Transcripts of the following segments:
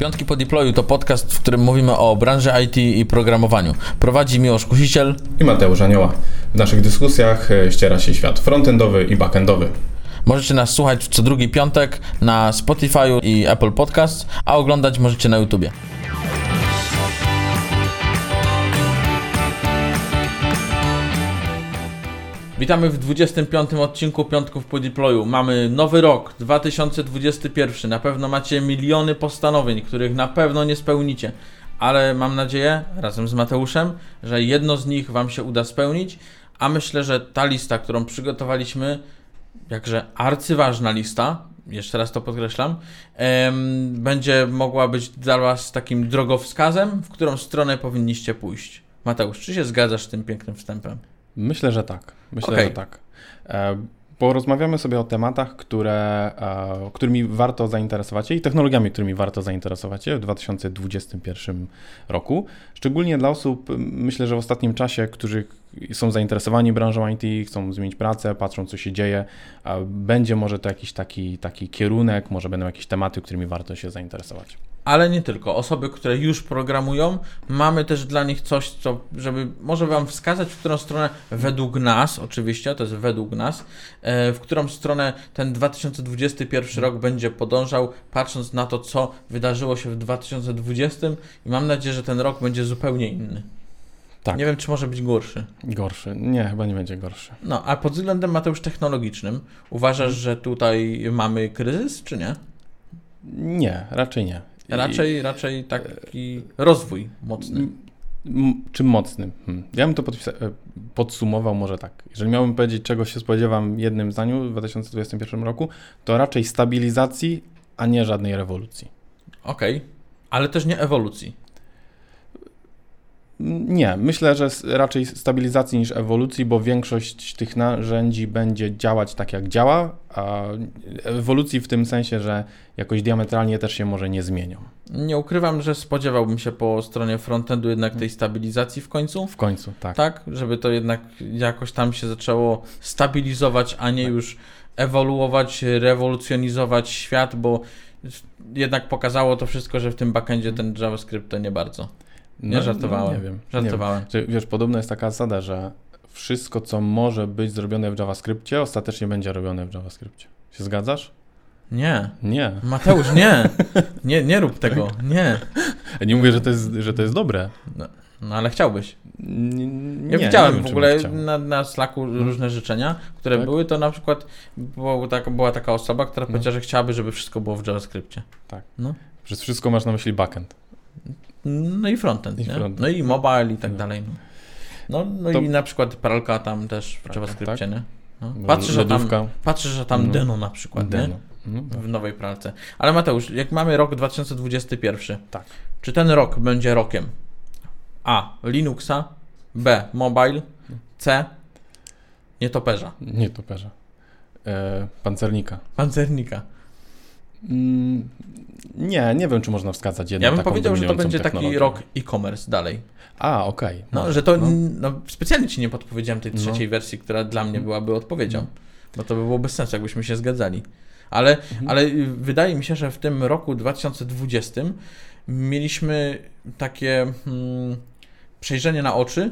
Piątki po deployu to podcast, w którym mówimy o branży IT i programowaniu. Prowadzi Miłosz Kusiciel i Mateusz Anioła. W naszych dyskusjach e, ściera się świat frontendowy i backendowy. Możecie nas słuchać co drugi piątek na Spotify i Apple Podcast, a oglądać możecie na YouTubie. Witamy w 25 odcinku Piątków po Deployu. Mamy nowy rok, 2021. Na pewno macie miliony postanowień, których na pewno nie spełnicie. Ale mam nadzieję, razem z Mateuszem, że jedno z nich Wam się uda spełnić. A myślę, że ta lista, którą przygotowaliśmy, jakże arcyważna lista, jeszcze raz to podkreślam, em, będzie mogła być dla Was takim drogowskazem, w którą stronę powinniście pójść. Mateusz, czy się zgadzasz z tym pięknym wstępem? Myślę, że tak. Myślę, okay. że tak. E, porozmawiamy sobie o tematach, które, e, którymi warto zainteresować się i technologiami, którymi warto zainteresować się w 2021 roku. Szczególnie dla osób, myślę, że w ostatnim czasie, którzy są zainteresowani branżą IT, chcą zmienić pracę, patrzą, co się dzieje, będzie może to jakiś taki, taki kierunek, może będą jakieś tematy, którymi warto się zainteresować ale nie tylko. Osoby, które już programują, mamy też dla nich coś, co, żeby może Wam wskazać, w którą stronę według nas, oczywiście, to jest według nas, e, w którą stronę ten 2021 rok będzie podążał, patrząc na to, co wydarzyło się w 2020 i mam nadzieję, że ten rok będzie zupełnie inny. Tak. Nie wiem, czy może być gorszy. Gorszy. Nie, chyba nie będzie gorszy. No, a pod względem Mateusz technologicznym, uważasz, że tutaj mamy kryzys, czy nie? Nie, raczej nie. Raczej, I... raczej taki rozwój mocny. Czym mocny? Hmm. Ja bym to e, podsumował może tak. Jeżeli miałbym powiedzieć, czego się spodziewam jednym zdaniu w 2021 roku, to raczej stabilizacji, a nie żadnej rewolucji. Okej, okay. ale też nie ewolucji. Nie, myślę, że raczej stabilizacji niż ewolucji, bo większość tych narzędzi będzie działać tak jak działa, a ewolucji w tym sensie, że jakoś diametralnie też się może nie zmienią. Nie ukrywam, że spodziewałbym się po stronie frontendu jednak tej stabilizacji w końcu. W końcu, tak. Tak, żeby to jednak jakoś tam się zaczęło stabilizować, a nie tak. już ewoluować, rewolucjonizować świat, bo jednak pokazało to wszystko, że w tym backendzie ten JavaScript to nie bardzo. Nie no, żartowałem. Nie wiem. Żartowałem. Nie wiem. Wiesz, podobno jest taka zasada, że wszystko, co może być zrobione w JavaScriptie, ostatecznie będzie robione w JavaScriptie. Się zgadzasz? Nie. Nie. Mateusz, nie. Nie, nie rób tego. Nie. Ja nie mówię, że to jest, że to jest dobre. No, no ale chciałbyś. Nie, ja widziałem wiem, w ogóle na, na Slacku hmm. różne życzenia, które tak? były, to na przykład było, tak, była taka osoba, która no. powiedziała, że chciałaby, żeby wszystko było w JavaScriptie. Tak. No. Przez wszystko masz na myśli backend. No i frontend, I frontend. No i mobile i tak no. dalej. No, no to... i na przykład pralka tam też w JavaScriptie, tak? nie? No. Patrzysz, że tam, patrzysz, że tam no. Deno na przykład, Deno. nie? No, tak. W nowej pralce. Ale Mateusz, jak mamy rok 2021, tak. czy ten rok będzie rokiem A. Linuxa, B. Mobile, C. Nietoperza. Nietoperza. E, pancernika. Pancernika. Mm, nie, nie wiem, czy można wskazać jedną Ja bym powiedział, że to będzie taki rok e-commerce dalej. A, okej. Okay. No, no, że to no. no. specjalnie ci nie podpowiedziałem tej trzeciej no. wersji, która dla mnie byłaby odpowiedzią. Bo to by było bez sensu, jakbyśmy się zgadzali. Ale, mhm. ale wydaje mi się, że w tym roku 2020 mieliśmy takie hmm, przejrzenie na oczy,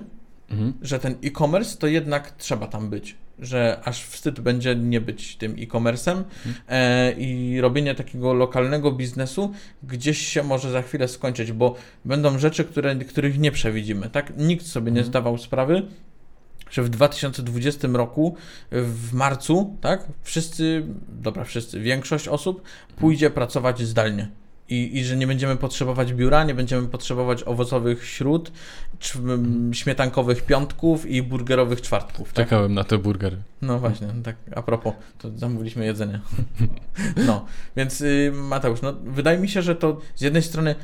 mhm. że ten e-commerce to jednak trzeba tam być że aż wstyd będzie nie być tym e-commerce'em mhm. e, i robienie takiego lokalnego biznesu gdzieś się może za chwilę skończyć, bo będą rzeczy, które, których nie przewidzimy. Tak? Nikt sobie nie mhm. zdawał sprawy, że w 2020 roku, w marcu, tak, wszyscy, dobra, wszyscy, większość osób pójdzie pracować zdalnie i, i że nie będziemy potrzebować biura, nie będziemy potrzebować owocowych śród, śmietankowych piątków i burgerowych czwartków. Tak? Czekałem na te burgery. No właśnie, tak a propos, to zamówiliśmy jedzenie. No, więc y, Mateusz, no, wydaje mi się, że to z jednej strony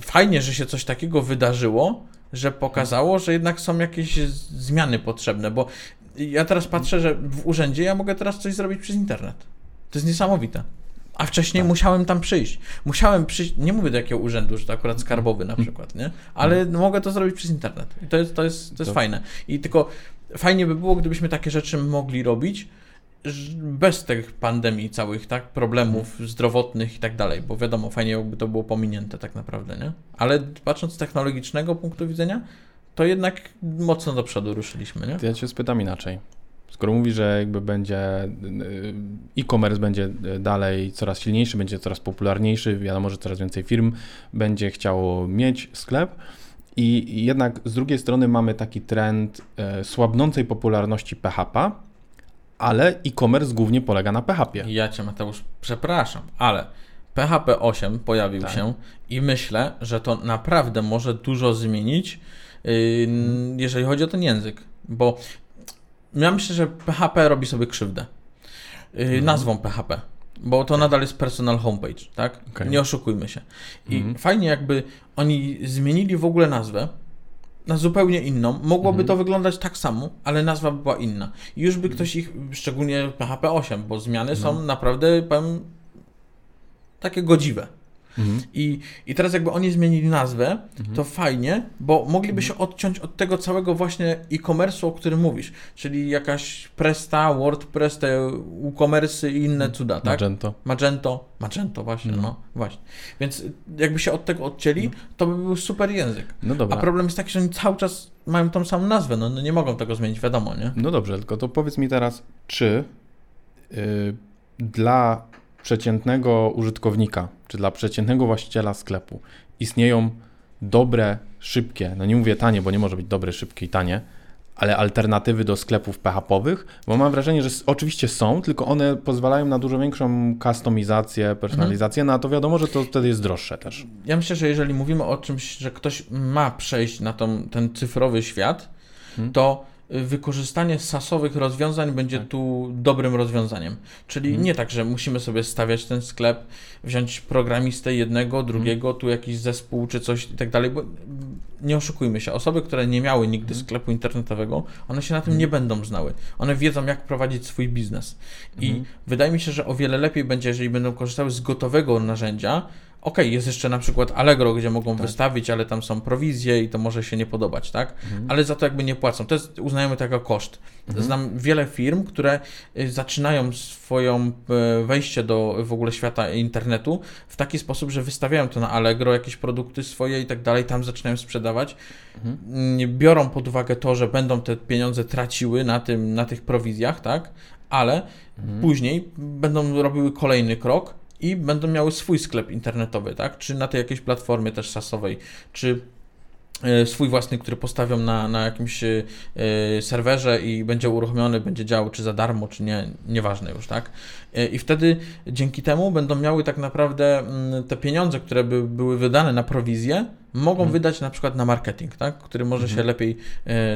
fajnie, że się coś takiego wydarzyło, że pokazało, że jednak są jakieś zmiany potrzebne, bo ja teraz patrzę, że w urzędzie ja mogę teraz coś zrobić przez internet. To jest niesamowite. A wcześniej tak. musiałem tam przyjść. Musiałem przyjść, nie mówię do jakiego urzędu, że to akurat skarbowy na przykład, nie? Ale mhm. mogę to zrobić przez internet. I to jest, to jest, to jest to... fajne. I tylko fajnie by było, gdybyśmy takie rzeczy mogli robić bez tych pandemii całych, tak, problemów mhm. zdrowotnych i tak dalej, bo wiadomo, fajnie jakby to było pominięte tak naprawdę, nie? Ale patrząc z technologicznego punktu widzenia, to jednak mocno do przodu ruszyliśmy, nie? Ja cię spytam inaczej. Skoro mówi, że jakby będzie y, e-commerce będzie dalej coraz silniejszy, będzie coraz popularniejszy, wiadomo, że coraz więcej firm będzie chciało mieć sklep, i jednak z drugiej strony mamy taki trend e, słabnącej popularności PHP, ale e-commerce głównie polega na PHP. Ja cię Mateusz przepraszam, ale PHP 8 pojawił tak. się i myślę, że to naprawdę może dużo zmienić, jeżeli chodzi o ten język, bo ja myślę, że PHP robi sobie krzywdę. Yy, mhm. Nazwą PHP bo to nadal jest personal homepage, tak? Okay. Nie oszukujmy się. I mm. fajnie jakby oni zmienili w ogóle nazwę na zupełnie inną. Mogłoby mm. to wyglądać tak samo, ale nazwa by była inna. I już by mm. ktoś ich, szczególnie PHP 8, bo zmiany no. są naprawdę, powiem, takie godziwe. Mhm. I, I teraz jakby oni zmienili nazwę, mhm. to fajnie, bo mogliby mhm. się odciąć od tego całego właśnie e-commerce'u, o którym mówisz, czyli jakaś Presta, WordPress, te WooCommerce i inne mhm. cuda, tak? Magento. Magento, Magento właśnie, no, no właśnie. Więc jakby się od tego odcięli, mhm. to by był super język. No dobra. A problem jest taki, że oni cały czas mają tą samą nazwę, no, no nie mogą tego zmienić, wiadomo, nie? No dobrze, tylko to powiedz mi teraz, czy yy, dla przeciętnego użytkownika, czy dla przeciętnego właściciela sklepu istnieją dobre, szybkie, no nie mówię tanie, bo nie może być dobre, szybkie i tanie, ale alternatywy do sklepów PHP-owych, bo mam wrażenie, że oczywiście są, tylko one pozwalają na dużo większą kustomizację, personalizację, mhm. no a to wiadomo, że to wtedy jest droższe też. Ja myślę, że jeżeli mówimy o czymś, że ktoś ma przejść na tą, ten cyfrowy świat, mhm. to wykorzystanie sasowych rozwiązań będzie tak. tu dobrym rozwiązaniem. Czyli mhm. nie tak, że musimy sobie stawiać ten sklep, wziąć programistę jednego, mhm. drugiego, tu jakiś zespół czy coś i tak dalej, bo nie oszukujmy się, osoby, które nie miały nigdy mhm. sklepu internetowego, one się na tym nie będą znały. One wiedzą, jak prowadzić swój biznes. I wydaje mi się, że o wiele lepiej będzie, jeżeli będą korzystały z gotowego narzędzia, OK, jest jeszcze na przykład Allegro, gdzie mogą tak. wystawić, ale tam są prowizje i to może się nie podobać, tak? Mhm. Ale za to jakby nie płacą. To jest, uznajemy to jako koszt. Mhm. Znam wiele firm, które y, zaczynają swoją y, wejście do w ogóle świata internetu w taki sposób, że wystawiają to na Allegro, jakieś produkty swoje i tak dalej, tam zaczynają sprzedawać. Mhm. Biorą pod uwagę to, że będą te pieniądze traciły na, tym, na tych prowizjach, tak? Ale mhm. później będą robiły kolejny krok, i będą miały swój sklep internetowy, tak? Czy na tej jakiejś platformie też sasowej, czy e, swój własny, który postawią na, na jakimś e, serwerze i będzie uruchomiony, będzie działał czy za darmo, czy nie, nieważne już, tak? E, I wtedy dzięki temu będą miały tak naprawdę mm, te pieniądze, które by były wydane na prowizję, mogą mhm. wydać na przykład na marketing, tak? który może mhm. się lepiej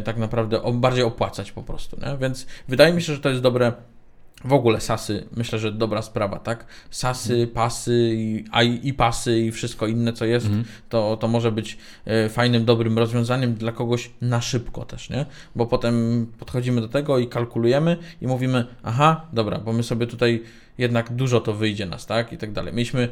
tak naprawdę bardziej opłacać po prostu. Nie? Więc wydaje mi się, że to jest dobre w ogóle sasy, myślę, że dobra sprawa, tak? Sasy, mhm. pasy i, i pasy i wszystko inne, co jest, mhm. to, to może być e, fajnym, dobrym rozwiązaniem dla kogoś na szybko też, nie? Bo potem podchodzimy do tego i kalkulujemy i mówimy, aha, dobra, bo my sobie tutaj jednak dużo to wyjdzie nas, tak? I tak dalej. Mieliśmy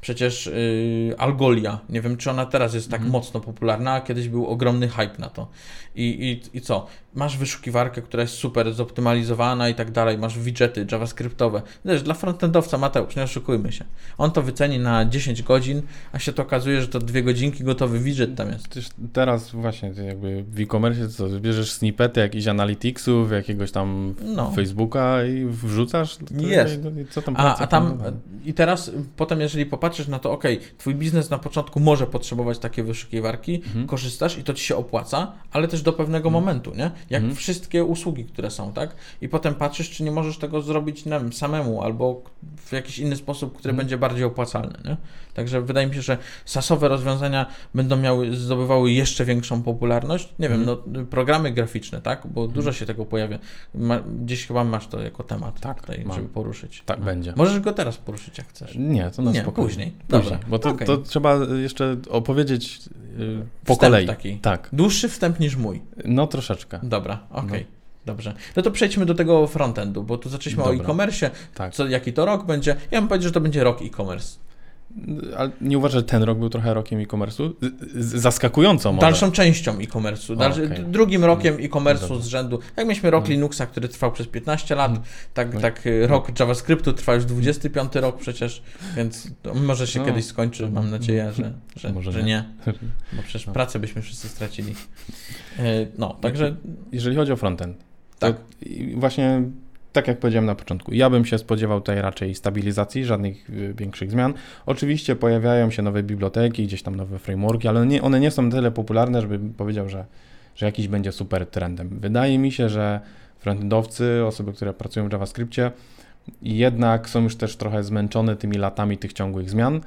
Przecież yy, Algolia, nie wiem czy ona teraz jest tak mm. mocno popularna, a kiedyś był ogromny hype na to. I, i, I co? Masz wyszukiwarkę, która jest super zoptymalizowana i tak dalej, masz widgety javascriptowe. Wiesz, dla frontendowca Mateusz, nie oszukujmy się. On to wyceni na 10 godzin, a się to okazuje, że to dwie godzinki gotowy widget tam jest. Też teraz właśnie jakby w e-commerce co, bierzesz snippety jakichś analyticsów, jakiegoś tam no. Facebooka i wrzucasz? Jest. Co tam a, a tam i teraz potem jeżeli popatrzysz na to, ok, twój biznes na początku może potrzebować takie wyszukiwarki, mhm. korzystasz i to ci się opłaca, ale też do pewnego mhm. momentu, nie? Jak mhm. wszystkie usługi, które są, tak? I potem patrzysz, czy nie możesz tego zrobić nie wiem, samemu albo w jakiś inny sposób, który mhm. będzie bardziej opłacalny, nie? Także wydaje mi się, że sasowe rozwiązania będą miały, zdobywały jeszcze większą popularność. Nie wiem, mhm. no, programy graficzne, tak? Bo mhm. dużo się tego pojawia. Ma, gdzieś chyba masz to jako temat tak, tutaj, żeby poruszyć. Tak, no. będzie. Możesz go teraz poruszyć, jak chcesz. Nie, to na nie, spokojnie. później. Dobrze, bo to, okay. to, trzeba jeszcze opowiedzieć yy, po Wstęp kolei. taki. Tak. Dłuższy wstęp niż mój. No troszeczkę. Dobra, okej. Okay. No. Dobrze. No to przejdźmy do tego frontendu, bo tu zaczęliśmy Dobra. o e-commerce, tak. co, jaki to rok będzie. Ja bym powiedział, że to będzie rok e-commerce. Ale nie uważasz, że ten rok był trochę rokiem e-commerce'u? Zaskakująco może. Dalszą częścią e-commerce'u. Okay. Drugim rokiem e-commerce'u z rzędu. Jak mieliśmy rok Linuxa, który trwał przez 15 lat, tak, no. tak rok JavaScriptu trwa już 25 rok przecież, więc może się no. kiedyś skończy. Mam nadzieję, że, że, może że nie. nie. Bo przecież no. pracę byśmy wszyscy stracili. E, no, także... Jeżeli chodzi o frontend, tak. właśnie tak jak powiedziałem na początku, ja bym się spodziewał tutaj raczej stabilizacji, żadnych y, większych zmian. Oczywiście pojawiają się nowe biblioteki, gdzieś tam nowe frameworki, ale nie, one nie są tyle popularne, żebym powiedział, że, że jakiś będzie super trendem. Wydaje mi się, że frontendowcy, osoby, które pracują w JavaScriptie, jednak są już też trochę zmęczone tymi latami tych ciągłych zmian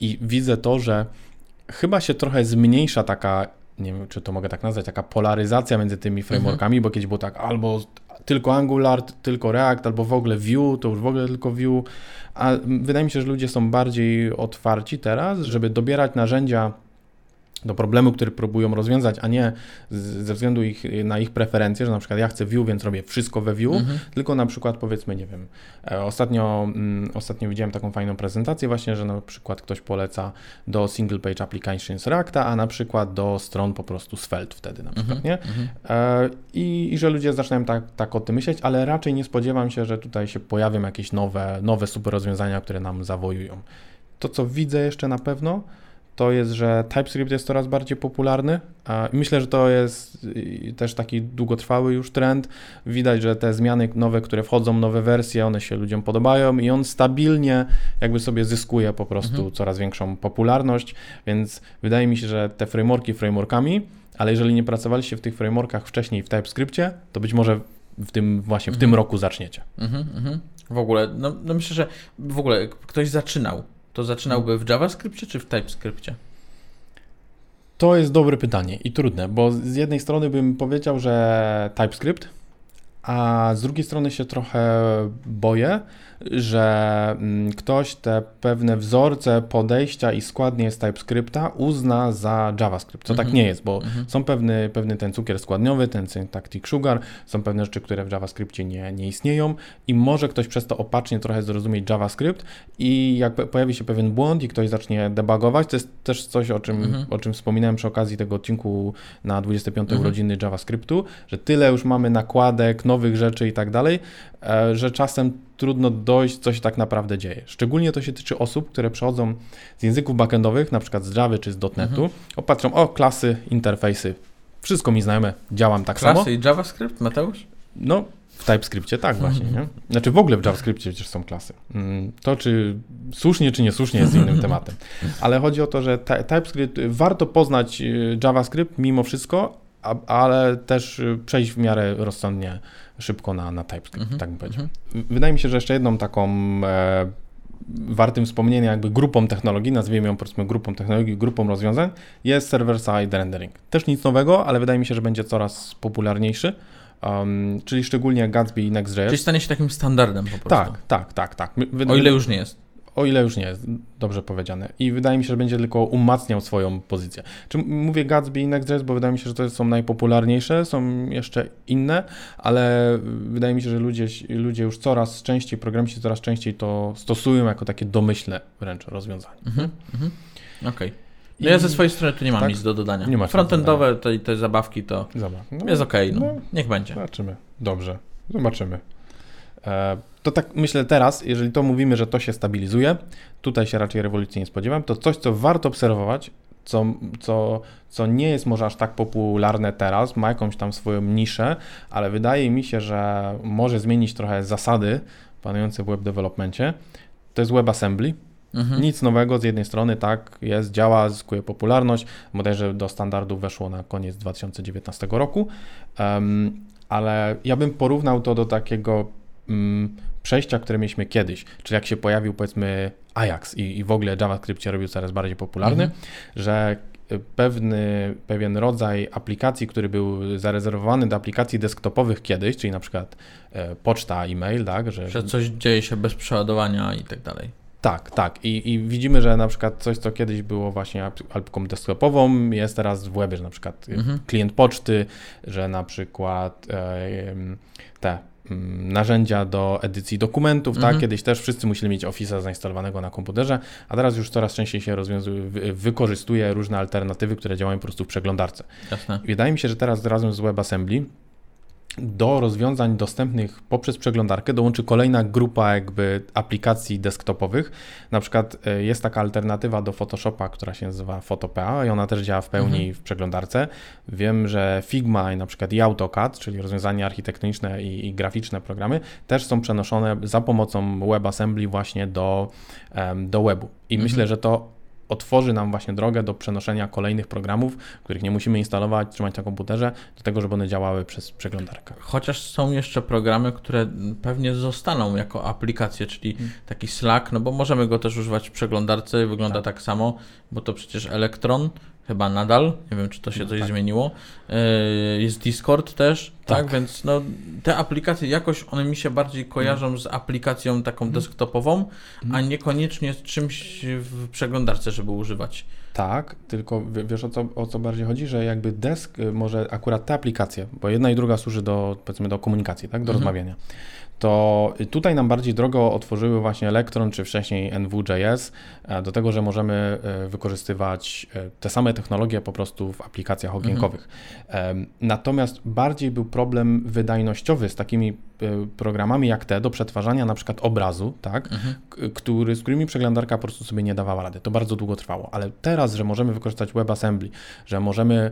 i widzę to, że chyba się trochę zmniejsza taka nie wiem, czy to mogę tak nazwać, taka polaryzacja między tymi frameworkami, mhm. bo kiedyś było tak albo tylko Angular, tylko React, albo w ogóle Vue, to już w ogóle tylko Vue. A wydaje mi się, że ludzie są bardziej otwarci teraz, żeby dobierać narzędzia do problemu, który próbują rozwiązać, a nie ze względu ich, na ich preferencje, że na przykład ja chcę view, więc robię wszystko we view, mhm. tylko na przykład powiedzmy, nie wiem, e, ostatnio, mm, ostatnio widziałem taką fajną prezentację właśnie, że na przykład ktoś poleca do single page applications Reacta, a na przykład do stron po prostu Svelte wtedy na przykład, mhm. nie? Mhm. E, i, I że ludzie zaczynają tak, tak o tym myśleć, ale raczej nie spodziewam się, że tutaj się pojawią jakieś nowe, nowe super rozwiązania, które nam zawojują. To, co widzę jeszcze na pewno, to jest, że TypeScript jest coraz bardziej popularny. Myślę, że to jest też taki długotrwały już trend. Widać, że te zmiany nowe, które wchodzą, nowe wersje, one się ludziom podobają i on stabilnie jakby sobie zyskuje po prostu mhm. coraz większą popularność, więc wydaje mi się, że te frameworki frameworkami, ale jeżeli nie pracowaliście w tych frameworkach wcześniej w TypeScriptie, to być może w tym właśnie w mhm. tym roku zaczniecie. Mhm, mhm. w ogóle, no, no myślę, że w ogóle ktoś zaczynał to zaczynałby w JavaScriptie czy w TypeScriptie? To jest dobre pytanie i trudne, bo z jednej strony bym powiedział, że TypeScript, a z drugiej strony się trochę boję, że mm, ktoś te pewne wzorce podejścia i składnie z TypeScripta uzna za JavaScript. To tak mhm. nie jest, bo mhm. są pewny, pewny ten cukier składniowy, ten syntactic sugar, są pewne rzeczy, które w JavaScriptie nie, nie istnieją i może ktoś przez to opacznie trochę zrozumieć JavaScript i jak pojawi się pewien błąd i ktoś zacznie debugować, to jest też coś, o czym, mhm. o czym wspominałem przy okazji tego odcinku na 25 mhm. urodziny JavaScriptu, że tyle już mamy nakładek, nowych rzeczy i tak dalej, e, że czasem trudno dojść, co się tak naprawdę dzieje. Szczególnie to się tyczy osób, które przechodzą z języków backendowych, na przykład z Java czy z .NETu, mhm. opatrzą, o, klasy, interfejsy, wszystko mi znajome, działam tak klasy samo. Klasy i JavaScript, Mateusz? No, w TypeScriptie tak właśnie, nie? Znaczy w ogóle w JavaScriptie przecież są klasy. Mm, to czy słusznie, czy niesłusznie jest innym tematem. Ale chodzi o to, że TypeScript, warto poznać y, JavaScript mimo wszystko, ale też y, przejść w miarę rozsądnie szybko na, na TypeScript, mm -hmm. tak bym powiedział. Mm -hmm. Wydaje mi się, że jeszcze jedną taką e, wartym wspomnienia jakby grupą technologii, nazwijmy ją powiedzmy grupą technologii, grupą rozwiązań, jest server-side rendering. Też nic nowego, ale wydaje mi się, że będzie coraz popularniejszy. Um, czyli szczególnie Gatsby i Next.js. Czyli stanie się takim standardem po prostu. Tak, tak, tak, tak. o ile już nie jest. O ile już nie jest dobrze powiedziane. I wydaje mi się, że będzie tylko umacniał swoją pozycję. Czy mówię Gatsby i Next.js, bo wydaje mi się, że to są najpopularniejsze, są jeszcze inne, ale wydaje mi się, że ludzie, ludzie już coraz częściej, programiści coraz częściej to stosują jako takie domyślne wręcz rozwiązanie. Mhm, mhm. Okej. Okay. No ja ze swojej strony tu nie mam tak? nic do dodania. Nie ma Frontendowe te, te zabawki to Zabaw. no, jest okej, okay, no. no. niech będzie. Zobaczymy. Dobrze, zobaczymy. E, to tak myślę teraz, jeżeli to mówimy, że to się stabilizuje, tutaj się raczej rewolucji nie spodziewam, to coś, co warto obserwować, co, co, co nie jest może aż tak popularne teraz, ma jakąś tam swoją niszę, ale wydaje mi się, że może zmienić trochę zasady panujące w web developmentie, to jest WebAssembly. Mhm. Nic nowego z jednej strony, tak, jest, działa, zyskuje popularność, bodajże do standardu weszło na koniec 2019 roku, um, ale ja bym porównał to do takiego Mm, przejścia, które mieliśmy kiedyś, czyli jak się pojawił powiedzmy Ajax i, i w ogóle JavaScript się robił coraz bardziej popularny, mhm. że pewny, pewien rodzaj aplikacji, który był zarezerwowany do aplikacji desktopowych kiedyś, czyli na przykład e, poczta, e-mail, tak? Że, że coś dzieje się bez przeładowania i tak dalej. Tak, tak. I, I, widzimy, że na przykład coś, co kiedyś było właśnie apką desktopową, jest teraz w webie, że na przykład mhm. klient poczty, że na przykład e, te narzędzia do edycji dokumentów, tak? mhm. tak? Kiedyś też wszyscy musieli mieć Office'a zainstalowanego na komputerze, a teraz już coraz częściej się rozwiązuje, wykorzystuje różne alternatywy, które działają po prostu w przeglądarce. Jasne. wydaje mi się, że teraz razem z WebAssembly do rozwiązań dostępnych poprzez przeglądarkę dołączy kolejna grupa jakby aplikacji desktopowych. Na przykład e, jest taka alternatywa do Photoshopa, która się nazywa Photopea i ona też działa w pełni mhm. w przeglądarce. Wiem, że Figma i na przykład i AutoCAD, czyli rozwiązania architektoniczne i, i graficzne programy, też są przenoszone za pomocą WebAssembly właśnie do, do webu. I mhm. myślę, że to otworzy nam właśnie drogę do przenoszenia kolejnych programów, których nie musimy instalować, trzymać na komputerze, do tego, żeby one działały przez przeglądarkę. Chociaż są jeszcze programy, które pewnie zostaną jako aplikacje, czyli hmm. taki Slack, no bo możemy go też używać w przeglądarce, wygląda tak, tak samo, bo to przecież Elektron, chyba nadal, nie wiem czy to się no, coś tak. zmieniło. E, jest Discord też, tak. tak, więc no, te aplikacje jakoś one mi się bardziej kojarzą mm. z aplikacją taką mm. desktopową, mm. a niekoniecznie z czymś w przeglądarce, żeby używać. Tak, tylko wiesz o co, o co bardziej chodzi, że jakby desk y, może akurat te aplikacje, bo jedna i druga służy do powiedzmy do komunikacji, tak, do mhm. rozmawiania to tutaj nam bardziej drogę otworzyły właśnie Electron czy wcześniej NW.js e, do tego, że możemy e, wykorzystywać e, te same technologie po prostu w aplikacjach okienkowych. Mhm. Natomiast bardziej był problem wydajnościowy z takimi programami jak te do przetwarzania na przykład obrazu, tak, mhm. który, z którymi przeglądarka po prostu sobie nie dawała rady. To bardzo długo trwało, ale teraz, że możemy wykorzystać WebAssembly, że możemy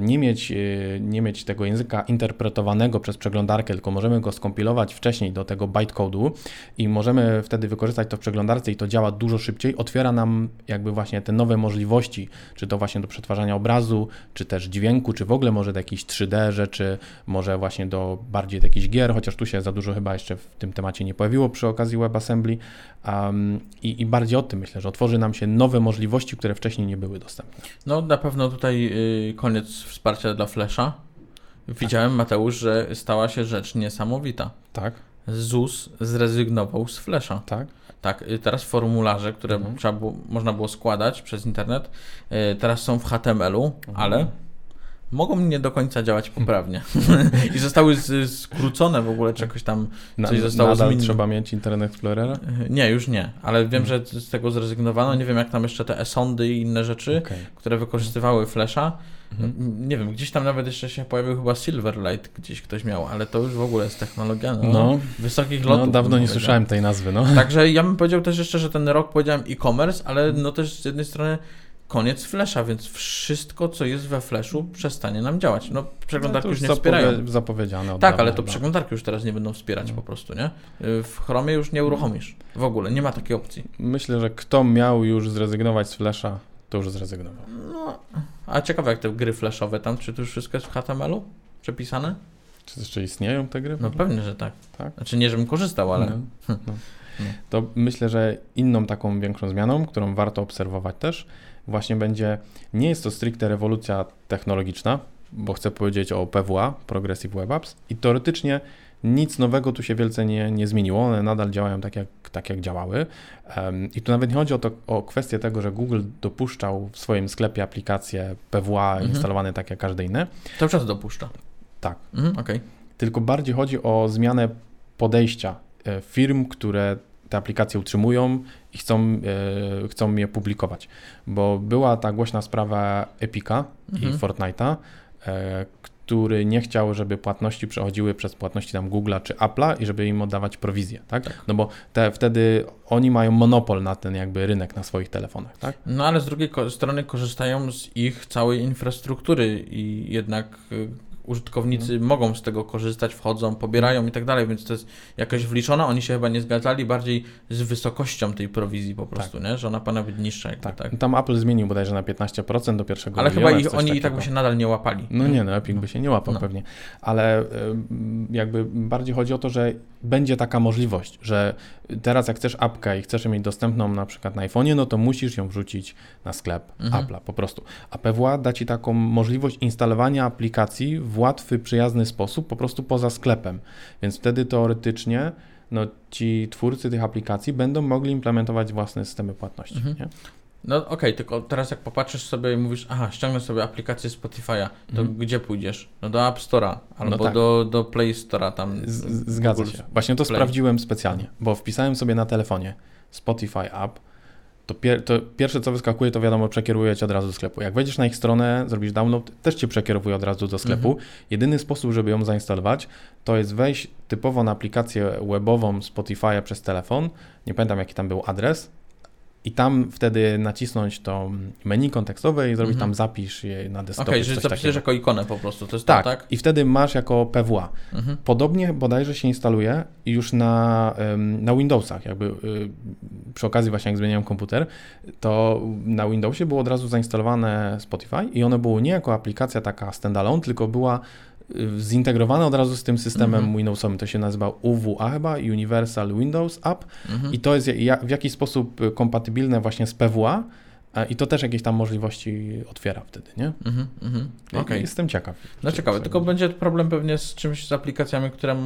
nie mieć, nie mieć tego języka interpretowanego przez przeglądarkę, tylko możemy go skompilować wcześniej wcześniej do tego bytecode'u i możemy wtedy wykorzystać to w przeglądarce i to działa dużo szybciej, otwiera nam jakby właśnie te nowe możliwości, czy to właśnie do przetwarzania obrazu, czy też dźwięku, czy w ogóle może do jakichś 3D rzeczy, może właśnie do bardziej jakichś gier, chociaż tu się za dużo chyba jeszcze w tym temacie nie pojawiło przy okazji WebAssembly um, i, i bardziej o tym myślę, że otworzy nam się nowe możliwości, które wcześniej nie były dostępne. No na pewno tutaj y, koniec wsparcia dla Flasha. Widziałem, Mateusz, że stała się rzecz niesamowita. Tak. ZUS zrezygnował z Flasha. Tak. Tak, y, teraz formularze, które mhm. trzeba było, można było składać przez internet, y, teraz są w HTML-u, mhm. ale mogą nie do końca działać poprawnie. I zostały skrócone w ogóle czegoś tam, coś Na, zostało nadal zmienione. trzeba mieć Internet Explorera? Nie, już nie, ale wiem, mhm. że z tego zrezygnowano. Nie wiem, jak tam jeszcze te esondy i inne rzeczy, okay. które wykorzystywały Flasha. Mhm. Nie wiem, gdzieś tam nawet jeszcze się pojawił chyba Silverlight, gdzieś ktoś miał, ale to już w ogóle jest technologia no, no wysokich lotów. No, dawno nie słyszałem tej nazwy, no. Także ja bym powiedział też jeszcze, że ten rok powiedziałem e-commerce, ale no też z jednej strony koniec Flasha, więc wszystko, co jest we Flashu, przestanie nam działać. No, przeglądarki no już nie zapowie- wspierają. Zapowiedziane. tak, ale to chyba. przeglądarki już teraz nie będą wspierać no. po prostu, nie? W Chromie już nie uruchomisz. W ogóle, nie ma takiej opcji. Myślę, że kto miał już zrezygnować z Flasha, to już zrezygnował. No, a ciekawe jak te gry flashowe tam, czy to już wszystko jest w HTML-u przepisane? Czy jeszcze istnieją te gry? No pewnie, że tak. tak? Znaczy nie, żebym korzystał, ale... No, no. No. To myślę, że inną taką większą zmianą, którą warto obserwować też, właśnie będzie, nie jest to stricte rewolucja technologiczna, bo chcę powiedzieć o PWA, Progressive Web Apps, i teoretycznie nic nowego tu się wielce nie, nie zmieniło, one nadal działają tak jak, tak jak działały. Um, I tu nawet nie chodzi o, to, o kwestię tego, że Google dopuszczał w swoim sklepie aplikacje PWA mhm. instalowane tak jak każde inne. Cały czas dopuszcza. Tak. Mhm, okay. Tylko bardziej chodzi o zmianę podejścia e, firm, które te aplikacje utrzymują i chcą, e, chcą je publikować. Bo była ta głośna sprawa Epica mhm. i Fortnite'a, e, który nie chciał, żeby płatności przechodziły przez płatności tam Google'a czy Apple'a i żeby im oddawać prowizję, tak? tak? No bo te, wtedy oni mają monopol na ten jakby rynek na swoich telefonach, tak? No ale z drugiej strony korzystają z ich całej infrastruktury i jednak y, użytkownicy mhm. mogą z tego korzystać, wchodzą, pobierają i tak dalej, więc to jest jakoś wliczone. Oni się chyba nie zgadzali bardziej z wysokością tej prowizji po prostu, tak. nie? że ona powinna być niższa. Jakby, tak. tak. Tam Apple zmienił bodajże na 15% do pierwszego Ale chyba ich, oni i tak by się nadal nie łapali. No nie, no Epic no. by się nie łapał no. pewnie, ale jakby bardziej chodzi o to, że będzie taka możliwość, że teraz jak chcesz apkę i chcesz mieć dostępną na przykład na iPhone'ie, no to musisz ją wrzucić na sklep mhm. Apple'a po prostu. A PWA da Ci taką możliwość instalowania aplikacji w łatwy, przyjazny sposób, po prostu poza sklepem. Więc wtedy teoretycznie no, ci twórcy tych aplikacji będą mogli implementować własne systemy płatności. Mhm. No okej, okay, tylko teraz jak popatrzysz sobie i mówisz, aha, ściągnę sobie aplikację Spotify'a, to mm. gdzie pójdziesz? No do App Store'a albo no tak. do, do Play Store'a tam. Z, zgadza się. Właśnie to Play. sprawdziłem specjalnie, bo wpisałem sobie na telefonie Spotify App, to, pier to, pierwsze co wyskakuje, to wiadomo, przekieruje cię od razu do sklepu. Jak wejdziesz na ich stronę, zrobisz download, też cię przekierowuje od razu do sklepu. Mhm. Jedyny sposób, żeby ją zainstalować, to jest wejść typowo na aplikację webową Spotify'a przez telefon. Nie pamiętam jaki tam był adres, i tam wtedy nacisnąć to menu kontekstowe i zrobić mhm. tam zapisz je na desktopie. Okej, okay, że zapisujesz jako ikonę po prostu, to jest tak, to, tak? i wtedy masz jako PWA. Mhm. Podobnie bodajże się instaluje już na, na Windowsach, jakby y, przy okazji właśnie jak zmieniałem komputer, to na Windowsie było od razu zainstalowane Spotify i ono było nie jako aplikacja taka standalone, tylko była zintegrowane od razu z tym systemem mhm. Windowsowym. To się nazywa UWA chyba, Universal Windows App mhm. i to jest w jakiś sposób kompatybilne właśnie z PWA i to też jakieś tam możliwości otwiera wtedy, nie? Mhm, mhm. Okay. Jestem ciekaw. No ciekawe, tylko będzie problem pewnie z czymś, z aplikacjami, które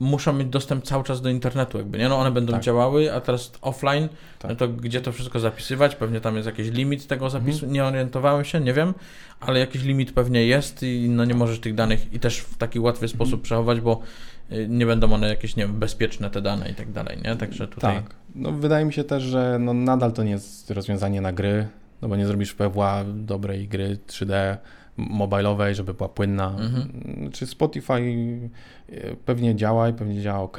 muszą mieć dostęp cały czas do internetu, jakby, nie? No one będą tak. działały, a teraz offline, tak. no to gdzie to wszystko zapisywać? Pewnie tam jest jakiś limit tego zapisu, mhm. nie orientowałem się, nie wiem, ale jakiś limit pewnie jest i no nie możesz tych danych i też w taki łatwy mhm. sposób przechować, bo y, nie będą one jakieś, nie wiem, bezpieczne te dane i tak dalej, nie? Także tutaj... Tak, no wydaje mi się też, że no nadal to nie jest rozwiązanie na gry, no bo nie zrobisz PWA dobrej gry 3D, mobilowej, żeby była płynna. Mhm. Czy Spotify e, pewnie działa i pewnie działa ok,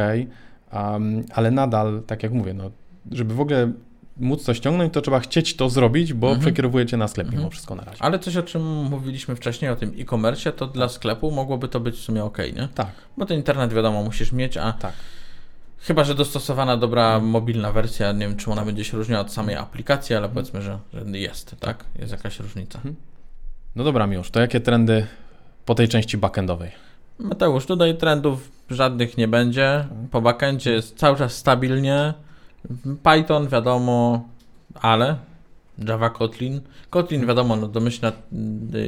um, ale nadal, tak jak mówię, no, żeby w ogóle móc to ściągnąć, to trzeba chcieć to zrobić, bo mhm. przekierowujecie na sklep mimo mhm. wszystko na razie. Ale coś, o czym mówiliśmy wcześniej, o tym e-commerce, to dla sklepu mogłoby to być w sumie ok, nie? Tak. Bo ten internet wiadomo musisz mieć, a tak. Chyba, że dostosowana dobra mhm. mobilna wersja, nie wiem, czy ona będzie się różniła od samej aplikacji, ale mhm. powiedzmy, że, że jest, tak? Jest jakaś różnica. Mhm. No dobra, Miłosz, to jakie trendy po tej części backendowej? Mateusz, tutaj trendów żadnych nie będzie. Po backendzie jest cały czas stabilnie. Python wiadomo, ale Java Kotlin. Kotlin wiadomo, no domyślny,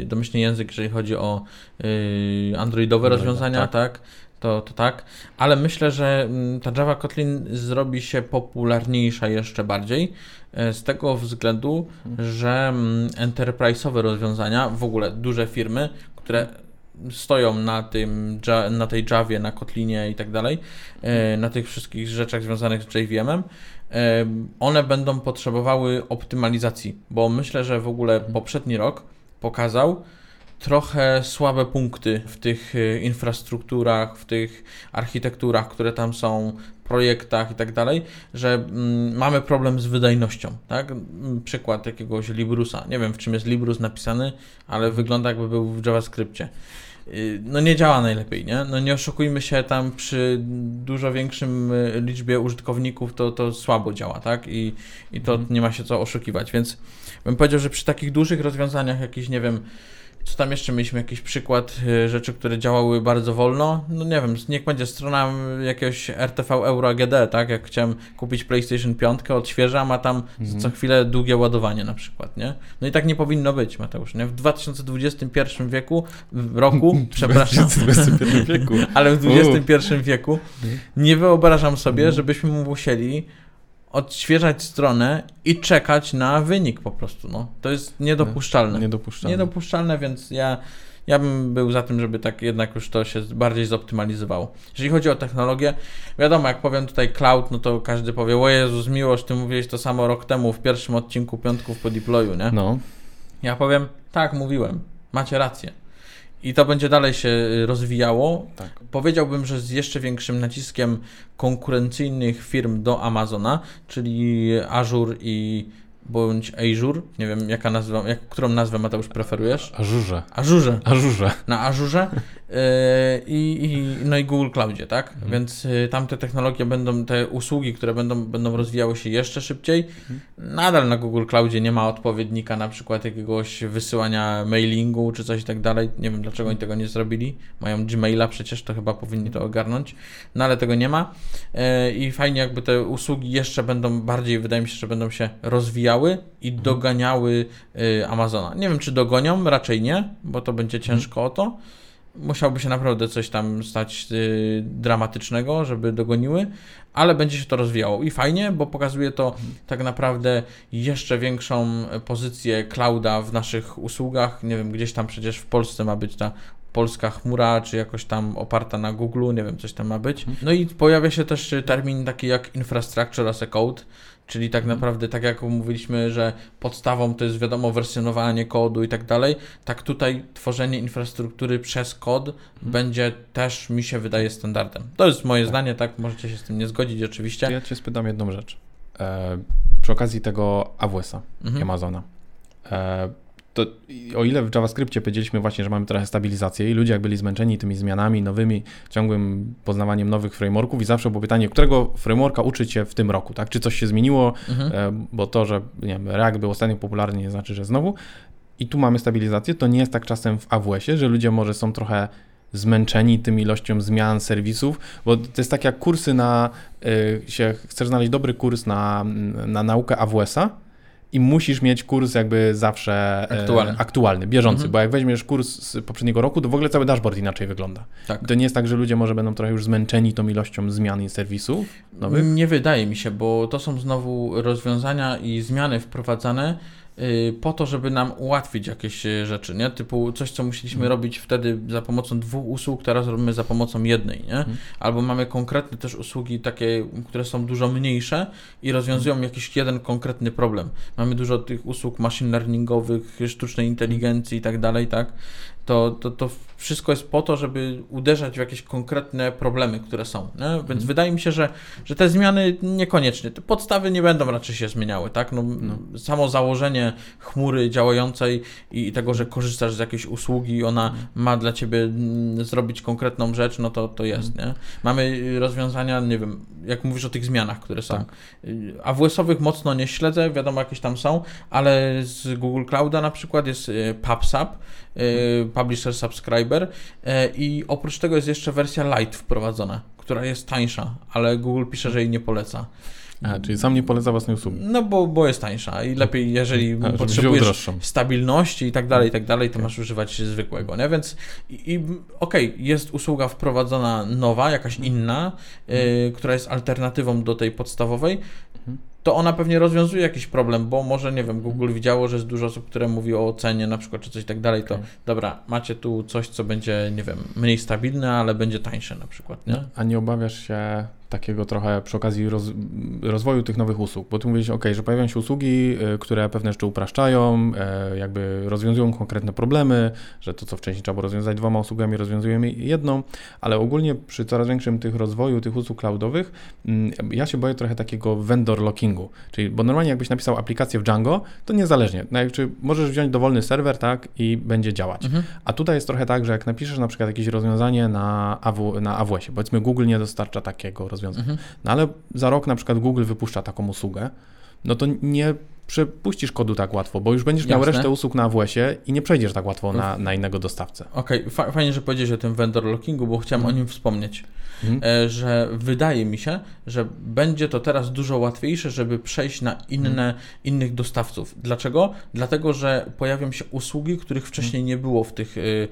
domyślny język, jeżeli chodzi o yy, androidowe rozwiązania, tak. tak to, to tak, ale myślę, że mm, ta Java Kotlin zrobi się popularniejsza jeszcze bardziej e, z tego względu, że mm, enterprise'owe rozwiązania, w ogóle duże firmy, które stoją na, tym, na tej Javie, na Kotlinie i tak dalej, e, na tych wszystkich rzeczach związanych z JVM-em, e, one będą potrzebowały optymalizacji, bo myślę, że w ogóle poprzedni rok pokazał, trochę słabe punkty w tych y, infrastrukturach, w tych architekturach, które tam są, projektach i tak dalej, że mm, mamy problem z wydajnością, tak? Mm, przykład jakiegoś Librusa. Nie wiem, w czym jest Librus napisany, ale wygląda jakby był w JavaScriptie. Y, no nie działa najlepiej, nie? No nie oszukujmy się, tam przy dużo większym y, liczbie użytkowników to, to słabo działa, tak? I, i to mhm. nie ma się co oszukiwać, więc bym powiedział, że przy takich dużych rozwiązaniach, jakiś, nie wiem, co tam jeszcze mieliśmy jakiś przykład y, rzeczy, które działały bardzo wolno? No nie wiem, niech będzie strona jakiegoś RTV Euro AGD, tak? Jak chciałem kupić PlayStation 5, odświeżam, a tam mhm. co chwilę długie ładowanie na przykład, nie? No i tak nie powinno być, Mateusz, nie? W 2021 wieku, roku, przepraszam, w 2021 wieku. ale w XXI wieku nie wyobrażam sobie, mhm. żebyśmy musieli odświeżać stronę i czekać na wynik po prostu. No. To jest niedopuszczalne. Niedopuszczalne. Niedopuszczalne, więc ja, ja bym był za tym, żeby tak jednak już to się bardziej zoptymalizowało. Jeżeli chodzi o technologię, wiadomo, jak powiem tutaj cloud, no to każdy powie, o Jezus, miłość, ty mówiłeś to samo rok temu w pierwszym odcinku Piątków po deployu, nie? No. Ja powiem, tak, mówiłem, macie rację. I to będzie dalej się y, rozwijało. Tak. Powiedziałbym, że z jeszcze większym naciskiem konkurencyjnych firm do Amazona, czyli Azure i bądź Azure, nie wiem jaka nazwa, jak, którą nazwę Mateusz preferujesz? Azure. Azure. Azure. Na Azure yy, i, no i Google Cloudzie, tak? Mhm. Więc y, tamte technologie będą, te usługi, które będą, będą rozwijały się jeszcze szybciej. Mhm. Nadal na Google Cloudzie nie ma odpowiednika na przykład jakiegoś wysyłania mailingu czy coś i tak dalej. Nie wiem dlaczego oni tego nie zrobili. Mają Gmaila przecież, to chyba powinni to ogarnąć. No ale tego nie ma. Yy, I fajnie jakby te usługi jeszcze będą bardziej, wydaje mi się, że będą się rozwijały i mhm. doganiały y, Amazona. Nie wiem, czy dogonią, raczej nie, bo to będzie ciężko o to, musiałoby się naprawdę coś tam stać y, dramatycznego, żeby dogoniły, ale będzie się to rozwijało i fajnie, bo pokazuje to tak naprawdę jeszcze większą pozycję clouda w naszych usługach. Nie wiem, gdzieś tam przecież w Polsce ma być ta polska chmura, czy jakoś tam oparta na Google, nie wiem, coś tam ma być. No i pojawia się też termin taki jak infrastructure as a code, Czyli tak mhm. naprawdę, tak jak mówiliśmy, że podstawą to jest wiadomo wersjonowanie kodu i tak dalej, tak tutaj tworzenie infrastruktury przez kod mhm. będzie też, mi się wydaje, standardem. To jest moje tak. zdanie, tak? Możecie się z tym nie zgodzić oczywiście. Ja Cię spytam jedną rzecz. E, przy okazji tego AWS-a, mhm. Amazona. E, to o ile w JavaScriptie powiedzieliśmy właśnie, że mamy trochę stabilizację i ludzie jak byli zmęczeni tymi zmianami nowymi, ciągłym poznawaniem nowych frameworków i zawsze było pytanie, którego frameworka uczyć się w tym roku, tak? Czy coś się zmieniło, mhm. E, bo to, że nie wiem, React był ostatnio popularny nie znaczy, że znowu. I tu mamy stabilizację, to nie jest tak czasem w AWS-ie, że ludzie może są trochę zmęczeni tym ilością zmian serwisów, bo to jest tak jak kursy na, y, się, chcesz znaleźć dobry kurs na, na naukę AWS-a, i musisz mieć kurs jakby zawsze e, aktualny, aktualny bieżący, mhm. bo jak weźmiesz kurs z poprzedniego roku, to w ogóle cały dashboard inaczej wygląda. Tak. To nie jest tak, że ludzie może będą trochę już zmęczeni tą ilością zmian i serwisów nowych? Nie wydaje mi się, bo to są znowu rozwiązania i zmiany wprowadzane, po to, żeby nam ułatwić jakieś y, rzeczy, nie? Typu coś, co musieliśmy mhm. robić wtedy za pomocą dwóch usług, teraz robimy za pomocą jednej, nie? Mhm. Albo mamy konkretne też usługi takie, które są dużo mniejsze i rozwiązują mhm. jakiś jeden konkretny problem. Mamy dużo tych usług machine learningowych, sztucznej inteligencji i tak dalej, tak? To, to, to wszystko jest po to, żeby uderzać w jakieś konkretne problemy, które są. Nie? Więc mhm. wydaje mi się, że, że te zmiany niekoniecznie, te podstawy nie będą raczej się zmieniały. Tak? No, no. Samo założenie chmury działającej i tego, że korzystasz z jakiejś usługi, ona mhm. ma dla ciebie mm, zrobić konkretną rzecz, no to, to jest. Mhm. Nie? Mamy rozwiązania, nie wiem, jak mówisz o tych zmianach, które są. Tak. AWS-owych mocno nie śledzę, wiadomo, jakieś tam są, ale z Google Clouda na przykład jest y, PubSub, y, Publisher Subscribe Fiber e, i oprócz tego jest jeszcze wersja Lite wprowadzona, która jest tańsza, ale Google pisze, że jej nie poleca. A, czyli sam nie poleca własnej usługi. No bo, bo jest tańsza i lepiej, jeżeli A, potrzebujesz stabilności i tak dalej, i tak dalej, to okay. masz używać zwykłego, nie? Więc i, i okej, okay, jest usługa wprowadzona nowa, jakaś inna, y, która jest alternatywą do tej podstawowej, to ona pewnie rozwiązuje jakiś problem, bo może, nie wiem, Google widziało, że jest dużo osób, które mówi o cenie na przykład, czy coś tak dalej, to okay. dobra, macie tu coś, co będzie, nie wiem, mniej stabilne, ale będzie tańsze na przykład, nie? A nie obawiasz się takiego trochę przy okazji roz, rozwoju tych nowych usług, bo tu mówisz, ok, że pojawiają się usługi, y, które pewne rzeczy upraszczają, e, jakby rozwiązują konkretne problemy, że to, co wcześniej trzeba było rozwiązać dwoma usługami, rozwiązujemy jedną, ale ogólnie przy coraz większym tych rozwoju tych usług cloudowych, mm, ja się boję trochę takiego vendor lockingu, czyli, bo normalnie jakbyś napisał aplikację w Django, to niezależnie, no, czy możesz wziąć dowolny serwer, tak, i będzie działać, mhm. a tutaj jest trochę tak, że jak napiszesz na przykład jakieś rozwiązanie na, AW, na AWS-ie, powiedzmy Google nie dostarcza takiego rozwiązania, rozwiązań. Mhm. No ale za rok na przykład Google wypuszcza taką usługę, no to nie przepuścisz kodu tak łatwo, bo już będziesz Jasne. miał resztę usług na AWS-ie i nie przejdziesz tak łatwo na, na innego dostawcę. Okej, okay. fajnie, że powiedziałeś o tym vendor lockingu, bo chciałem mhm. o nim wspomnieć. Mhm. E, że wydaje mi się, że będzie to teraz dużo łatwiejsze, żeby przejść na inne, mhm. innych dostawców. Dlaczego? Dlatego, że pojawią się usługi, których wcześniej nie było w tych y,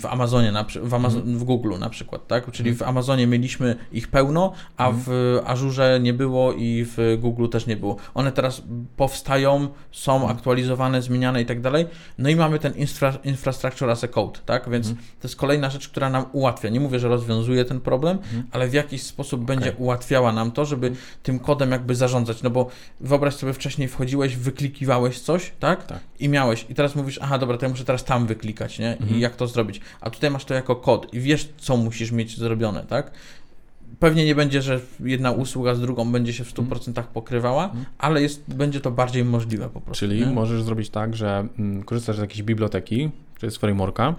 w Amazonie, w, Amazon, w Google na przykład, tak? Czyli w Amazonie mieliśmy ich pełno, a w Azurze nie było i w Google też nie było. One teraz powstają, są aktualizowane, zmieniane i tak dalej. No i mamy ten infra, infrastructure as a code, tak? Więc to jest kolejna rzecz, która nam ułatwia. Nie mówię, że rozwiązuje ten problem, mhm. ale w jakiś sposób będzie okay. ułatwiała nam to, żeby tym kodem jakby zarządzać. No bo wyobraź sobie, wcześniej wchodziłeś, wyklikiwałeś coś, tak? tak. I miałeś. I teraz mówisz, aha, dobra, to ja muszę teraz tam wyklikać, nie? Mhm. I jak to zrobić? A tutaj masz to jako kod i wiesz, co musisz mieć zrobione, tak? Pewnie nie będzie, że jedna usługa z drugą będzie się w 100% mhm. pokrywała, mhm. ale jest, będzie to bardziej możliwe po prostu. Czyli nie? możesz zrobić tak, że mm, korzystasz z jakiejś biblioteki, czy z frameworka,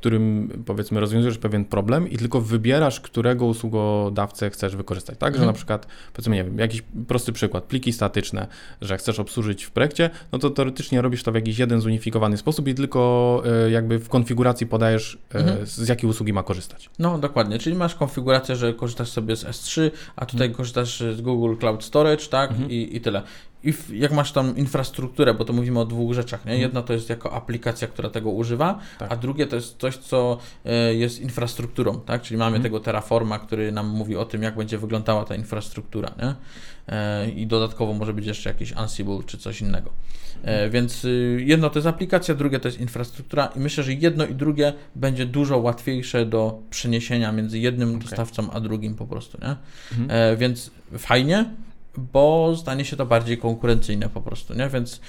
którym powiedzmy rozwiązujesz pewien problem i tylko wybierasz, którego usługodawcę chcesz wykorzystać. Tak, mhm. że na przykład powiedzmy, nie wiem, jakiś prosty przykład, pliki statyczne, że chcesz obsłużyć w projekcie, no to teoretycznie robisz to w jakiś jeden zunifikowany sposób i tylko y, jakby w konfiguracji podajesz, y, mhm. z jakiej usługi ma korzystać. No dokładnie, czyli masz konfigurację, że korzystasz sobie z S3, a tutaj mhm. korzystasz z Google Cloud Storage, tak, mhm. I, i tyle i jak masz tam infrastrukturę, bo to mówimy o dwóch rzeczach, nie? Mhm. Jedna to jest jako aplikacja, która tego używa, tak. a drugie to jest coś, co e, jest infrastrukturą, tak? Czyli mamy mhm. tego Terraforma, który nam mówi o tym, jak będzie wyglądała ta infrastruktura, nie? E, I dodatkowo może być jeszcze jakiś Ansible czy coś innego. E, więc y, jedno to jest aplikacja, drugie to jest infrastruktura i myślę, że jedno i drugie będzie dużo łatwiejsze do przeniesienia między jednym okay. dostawcą a drugim po prostu, nie? Mhm. Więc fajnie, bo stanie się to bardziej konkurencyjne po prostu, nie? Więc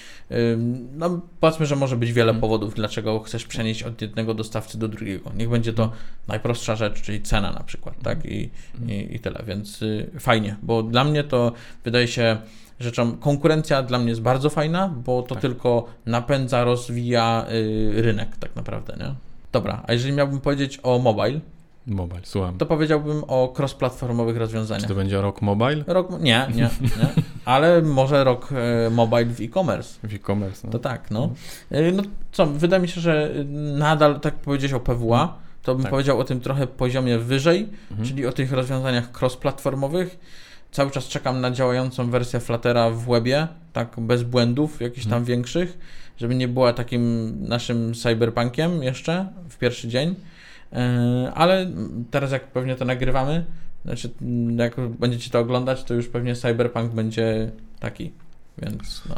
no, powiedzmy, że może być wiele mhm. powodów, dlaczego chcesz przenieść od jednego dostawcy do drugiego. Niech będzie to najprostsza rzecz, czyli cena na przykład, tak? I, mhm. i, i tyle, więc y, fajnie, bo dla mnie to wydaje się rzeczą, konkurencja dla mnie jest bardzo fajna, bo to tak. tylko napędza, rozwija y, rynek tak naprawdę, nie? Dobra, a jeżeli miałbym powiedzieć o mobile, Mobile, słucham. To powiedziałbym o cross-platformowych rozwiązaniach. Czy to będzie rok mobile? Rok, nie, nie, nie. ale może rok e, mobile w e-commerce. W e-commerce, no. To tak, no. E, no co, wydaje mi się, że nadal, tak powiedziałeś o PWA, to bym tak. powiedział o tym trochę poziomie wyżej, mhm. czyli o tych rozwiązaniach cross-platformowych. Cały czas czekam na działającą wersję Fluttera w webie, tak bez błędów jakichś tam mhm. większych, żeby nie była takim naszym cyberpunkiem jeszcze w pierwszy dzień. E, ale teraz jak pewnie to nagrywamy, znaczy jak będziecie to oglądać, to już pewnie Cyberpunk będzie taki, więc no.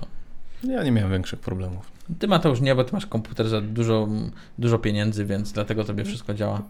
Ja nie miałem większych problemów. Ty Mateusz nie, bo ty masz komputer za dużo, dużo pieniędzy, więc dlatego tobie wszystko działa.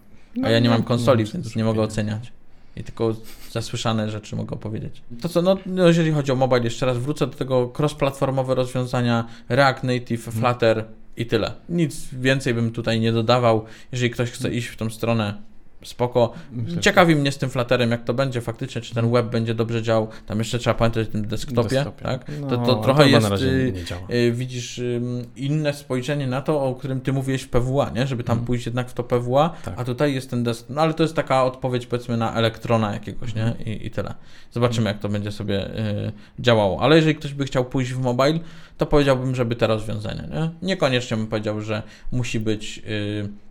A ja nie mam konsoli, więc nie mogę oceniać. I tylko zasłyszane rzeczy mogę opowiedzieć. To co, no, no jeżeli chodzi o mobile, jeszcze raz wrócę do tego cross-platformowe rozwiązania React Native, Flutter, i tyle. Nic więcej bym tutaj nie dodawał. Jeżeli ktoś chce iść w tą stronę, spoko. Myślę, Ciekawi mnie z tym Flutterem, jak to będzie faktycznie, czy ten web będzie dobrze działał. Tam jeszcze trzeba pamiętać o tym desktopie, desktopie. tak? No, to, to trochę to jest, y, y, widzisz, y, inne spojrzenie na to, o którym ty mówiłeś w PWA, nie? Żeby tam mm. pójść jednak w to PWA, tak. a tutaj jest ten desktop, no ale to jest taka odpowiedź powiedzmy na elektrona jakiegoś, nie? Mhm. I, i tyle. Zobaczymy, jak to będzie sobie y, działało. Ale jeżeli ktoś by chciał pójść w mobile, to powiedziałbym, żeby te rozwiązania, nie? Niekoniecznie bym powiedział, że musi być Y,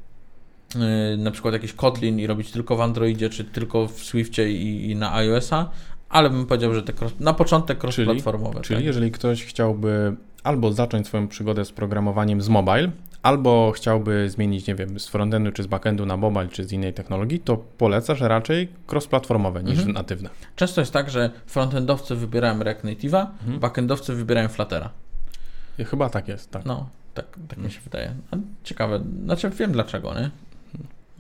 na przykład jakiś Kotlin i robić tylko w Androidzie, czy tylko w Swiftie i, i na iOS-a, ale bym powiedział, że te cross, na początek cross-platformowe. Czyli, czyli tak? jeżeli ktoś chciałby albo zacząć swoją przygodę z programowaniem z mobile, albo chciałby zmienić, nie wiem, z frontendu czy z backendu na mobile, czy z innej technologii, to polecasz raczej cross-platformowe niż mhm. natywne. Często jest tak, że frontendowcy wybierają React Native'a, mhm. backendowcy wybierają Fluttera. Chyba tak jest, tak. No, tak, tak mhm. mi się wydaje. ciekawe, znaczy wiem dlaczego, nie?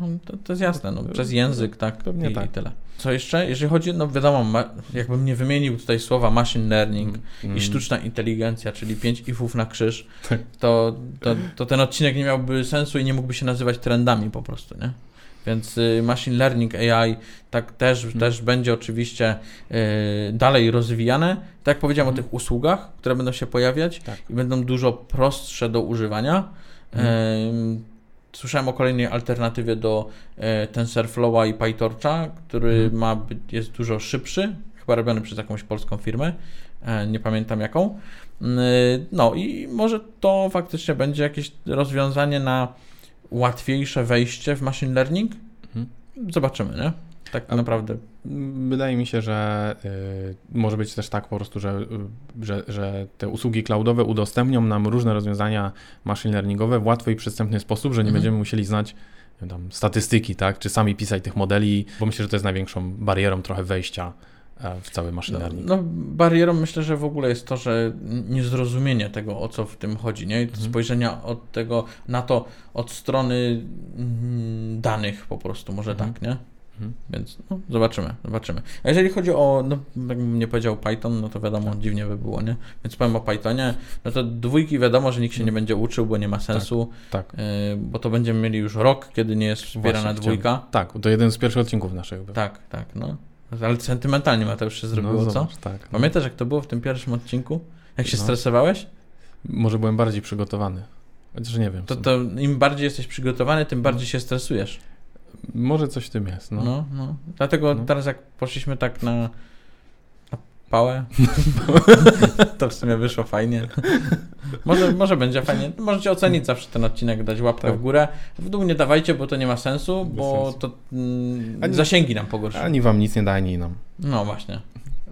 No, to, to, jest jasne, no, przez język, tak, Pewnie i, tak. i tyle. Co jeszcze? Jeżeli chodzi, no wiadomo, ma, jakbym nie wymienił tutaj słowa machine learning mm. i sztuczna inteligencja, czyli pięć ifów na krzyż, tak. to, to, to, ten odcinek nie miałby sensu i nie mógłby się nazywać trendami po prostu, nie? Więc y, machine learning AI tak też, hmm. też będzie oczywiście y, dalej rozwijane. Tak jak powiedziałem hmm. o tych usługach, które będą się pojawiać tak. i będą dużo prostsze do używania. Hmm. Słyszałem o kolejnej alternatywie do e, TensorFlowa i PyTorcha, który hmm. ma być, jest dużo szybszy, chyba robiony przez jakąś polską firmę, e, nie pamiętam jaką. Mm, e, no i może to faktycznie będzie jakieś rozwiązanie na łatwiejsze wejście w machine learning. Hmm. Zobaczymy, nie? tak A naprawdę. Wydaje mi się, że y, może być też tak po prostu, że, y, że, że te usługi cloudowe udostępnią nam różne rozwiązania machine learningowe w łatwy i przystępny sposób, że nie mhm. będziemy musieli znać tam, statystyki, tak, czy sami pisać tych modeli, bo myślę, że to jest największą barierą trochę wejścia e, w cały machine no, learning. No, no, barierą myślę, że w ogóle jest to, że niezrozumienie tego, o co w tym chodzi, nie? Mhm. spojrzenia od tego na to od strony danych po prostu, może mhm. tak, nie? Mhm. Więc no, zobaczymy, zobaczymy. A jeżeli chodzi o, no, jakbym nie powiedział Python, no to wiadomo, tak. dziwnie by było, nie? Więc powiem o Pythonie, no to dwójki wiadomo, że nikt się nie mhm. będzie uczył, bo nie ma sensu, tak, tak. Y, bo to będziemy mieli już rok, kiedy nie jest wspierana Właśnie, dwójka. Chciałem. Tak, to jeden z pierwszych odcinków naszych. Był. Tak, tak, no. Ale sentymentalnie ma to już się zrobiło, no, zobacz, co? Tak, no. Pamiętasz, jak to było w tym pierwszym odcinku? Jak się no. stresowałeś? Może byłem bardziej przygotowany. Chociaż nie wiem. To, to im bardziej jesteś przygotowany, tym bardziej się stresujesz. Może coś w tym jest. No, no. no. Dlatego no. teraz jak poszliśmy tak na, na pałę, to w sumie wyszło fajnie. może, może będzie fajnie. Możecie ocenić zawsze ten odcinek, dać łapkę tak. w górę. W dół nie dawajcie, bo to nie ma sensu, Bez bo sensu. to mm, ani, zasięgi nam pogorszy. Ani wam nic nie da, ani nam. No właśnie.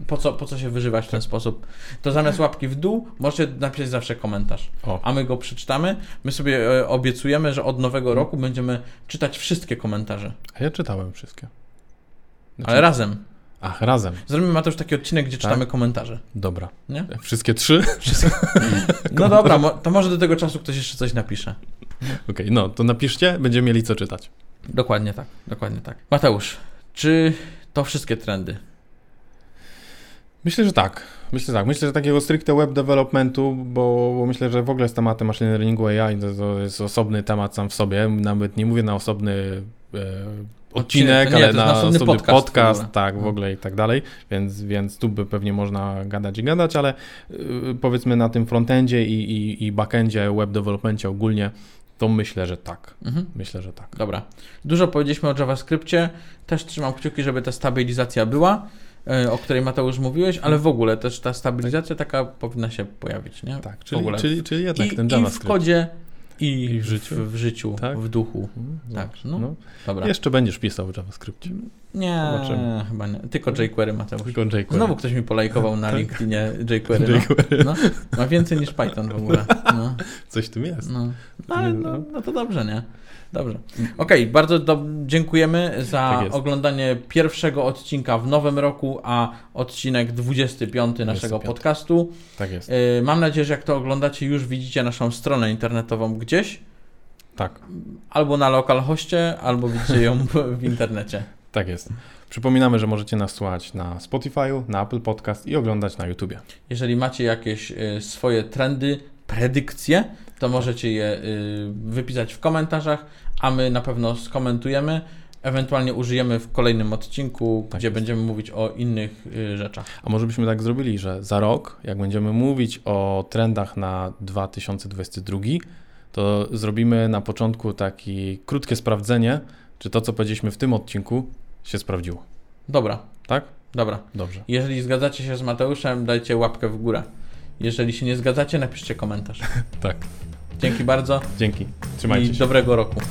Po co, po co się wyżywać w ten sposób, to zamiast łapki w dół możecie napisać zawsze komentarz, O. a my go przeczytamy. My sobie e, obiecujemy, że od nowego roku będziemy czytać wszystkie komentarze, A ja czytałem wszystkie. Znaczy- ale razem. Ach, razem. Zrobimy Mateusz taki odcinek, gdzie czytamy komentarze, Dobra. nie? Wszystkie trzy? No dobra, to może do tego czasu ktoś jeszcze coś napisze. Okej, no to napiszcie, będziemy mieli co czytać. Dokładnie tak, dokładnie tak. Mateusz, czy to wszystkie trendy? Myślę, że tak. Myślę, że tak. Myślę, że takiego stricte web developmentu, bo, bo myślę, że w ogóle z tematem machine learningu AI to, to jest osobny temat sam w sobie. Nawet nie mówię na osobny e, odcinek, nie, ale na osobny podcast podcast, w tak, w No. ogóle i tak dalej, więc, więc tu by pewnie można gadać i gadać, ale y, powiedzmy na tym frontendzie i, i, i backendzie, web developmencie ogólnie, to myślę, że tak. Mhm. Myślę, że tak. Dobra. Dużo powiedzieliśmy o JavaScriptie. Też trzymam kciuki, żeby ta stabilizacja była, o której Mateusz mówiłeś, ale w ogóle też ta stabilizacja taka powinna się pojawić, nie? Tak, w czyli, ogóle. czyli, czyli jednak I, ten I w JavaScript. kodzie, i, I w życiu. w, w, życiu, Tak? w duchu. Mm, Tak, dobrze. no. no. Dobra. Jeszcze będziesz pisał w JavaScriptie. Nie, Zobaczymy. chyba nie. Tylko jQuery, Mateusz. Tylko jQuery. Znowu ktoś mi polajkował na Tak. LinkedInie jQuery. No. jQuery. No. Ma więcej niż Python w ogóle. No. Coś w tym jest. No, no, ale no, no to dobrze, nie? Dobrze. Okej, bardzo do, dziękujemy za Tak oglądanie pierwszego odcinka w nowym roku, a odcinek 25 naszego 25. podcastu. Tak jest. Yy, mam nadzieję, że jak to oglądacie, już widzicie naszą stronę internetową gdzieś, Tak, albo na localhoście, albo widzicie ją w, internecie. tak jest. Przypominamy, że możecie nas słuchać na Spotify'u, na Apple Podcast i oglądać na YouTubie. Jeżeli macie jakieś y, swoje trendy, predykcje, to możecie je y, wypisać w komentarzach, a my na pewno skomentujemy. Ewentualnie użyjemy w kolejnym odcinku, Tak gdzie jest. będziemy mówić o innych y, rzeczach. A może byśmy tak zrobili, że za rok, jak będziemy mówić o trendach na 2022, to zrobimy na początku takie krótkie sprawdzenie, czy to, co powiedzieliśmy w tym odcinku, się sprawdziło. Dobra, Tak? dobra. Dobrze. Jeżeli zgadzacie się z Mateuszem, dajcie łapkę w górę. Jeżeli się nie zgadzacie, napiszcie komentarz. Tak. Dzięki bardzo Dzięki. Trzymajcie i się. dobrego roku.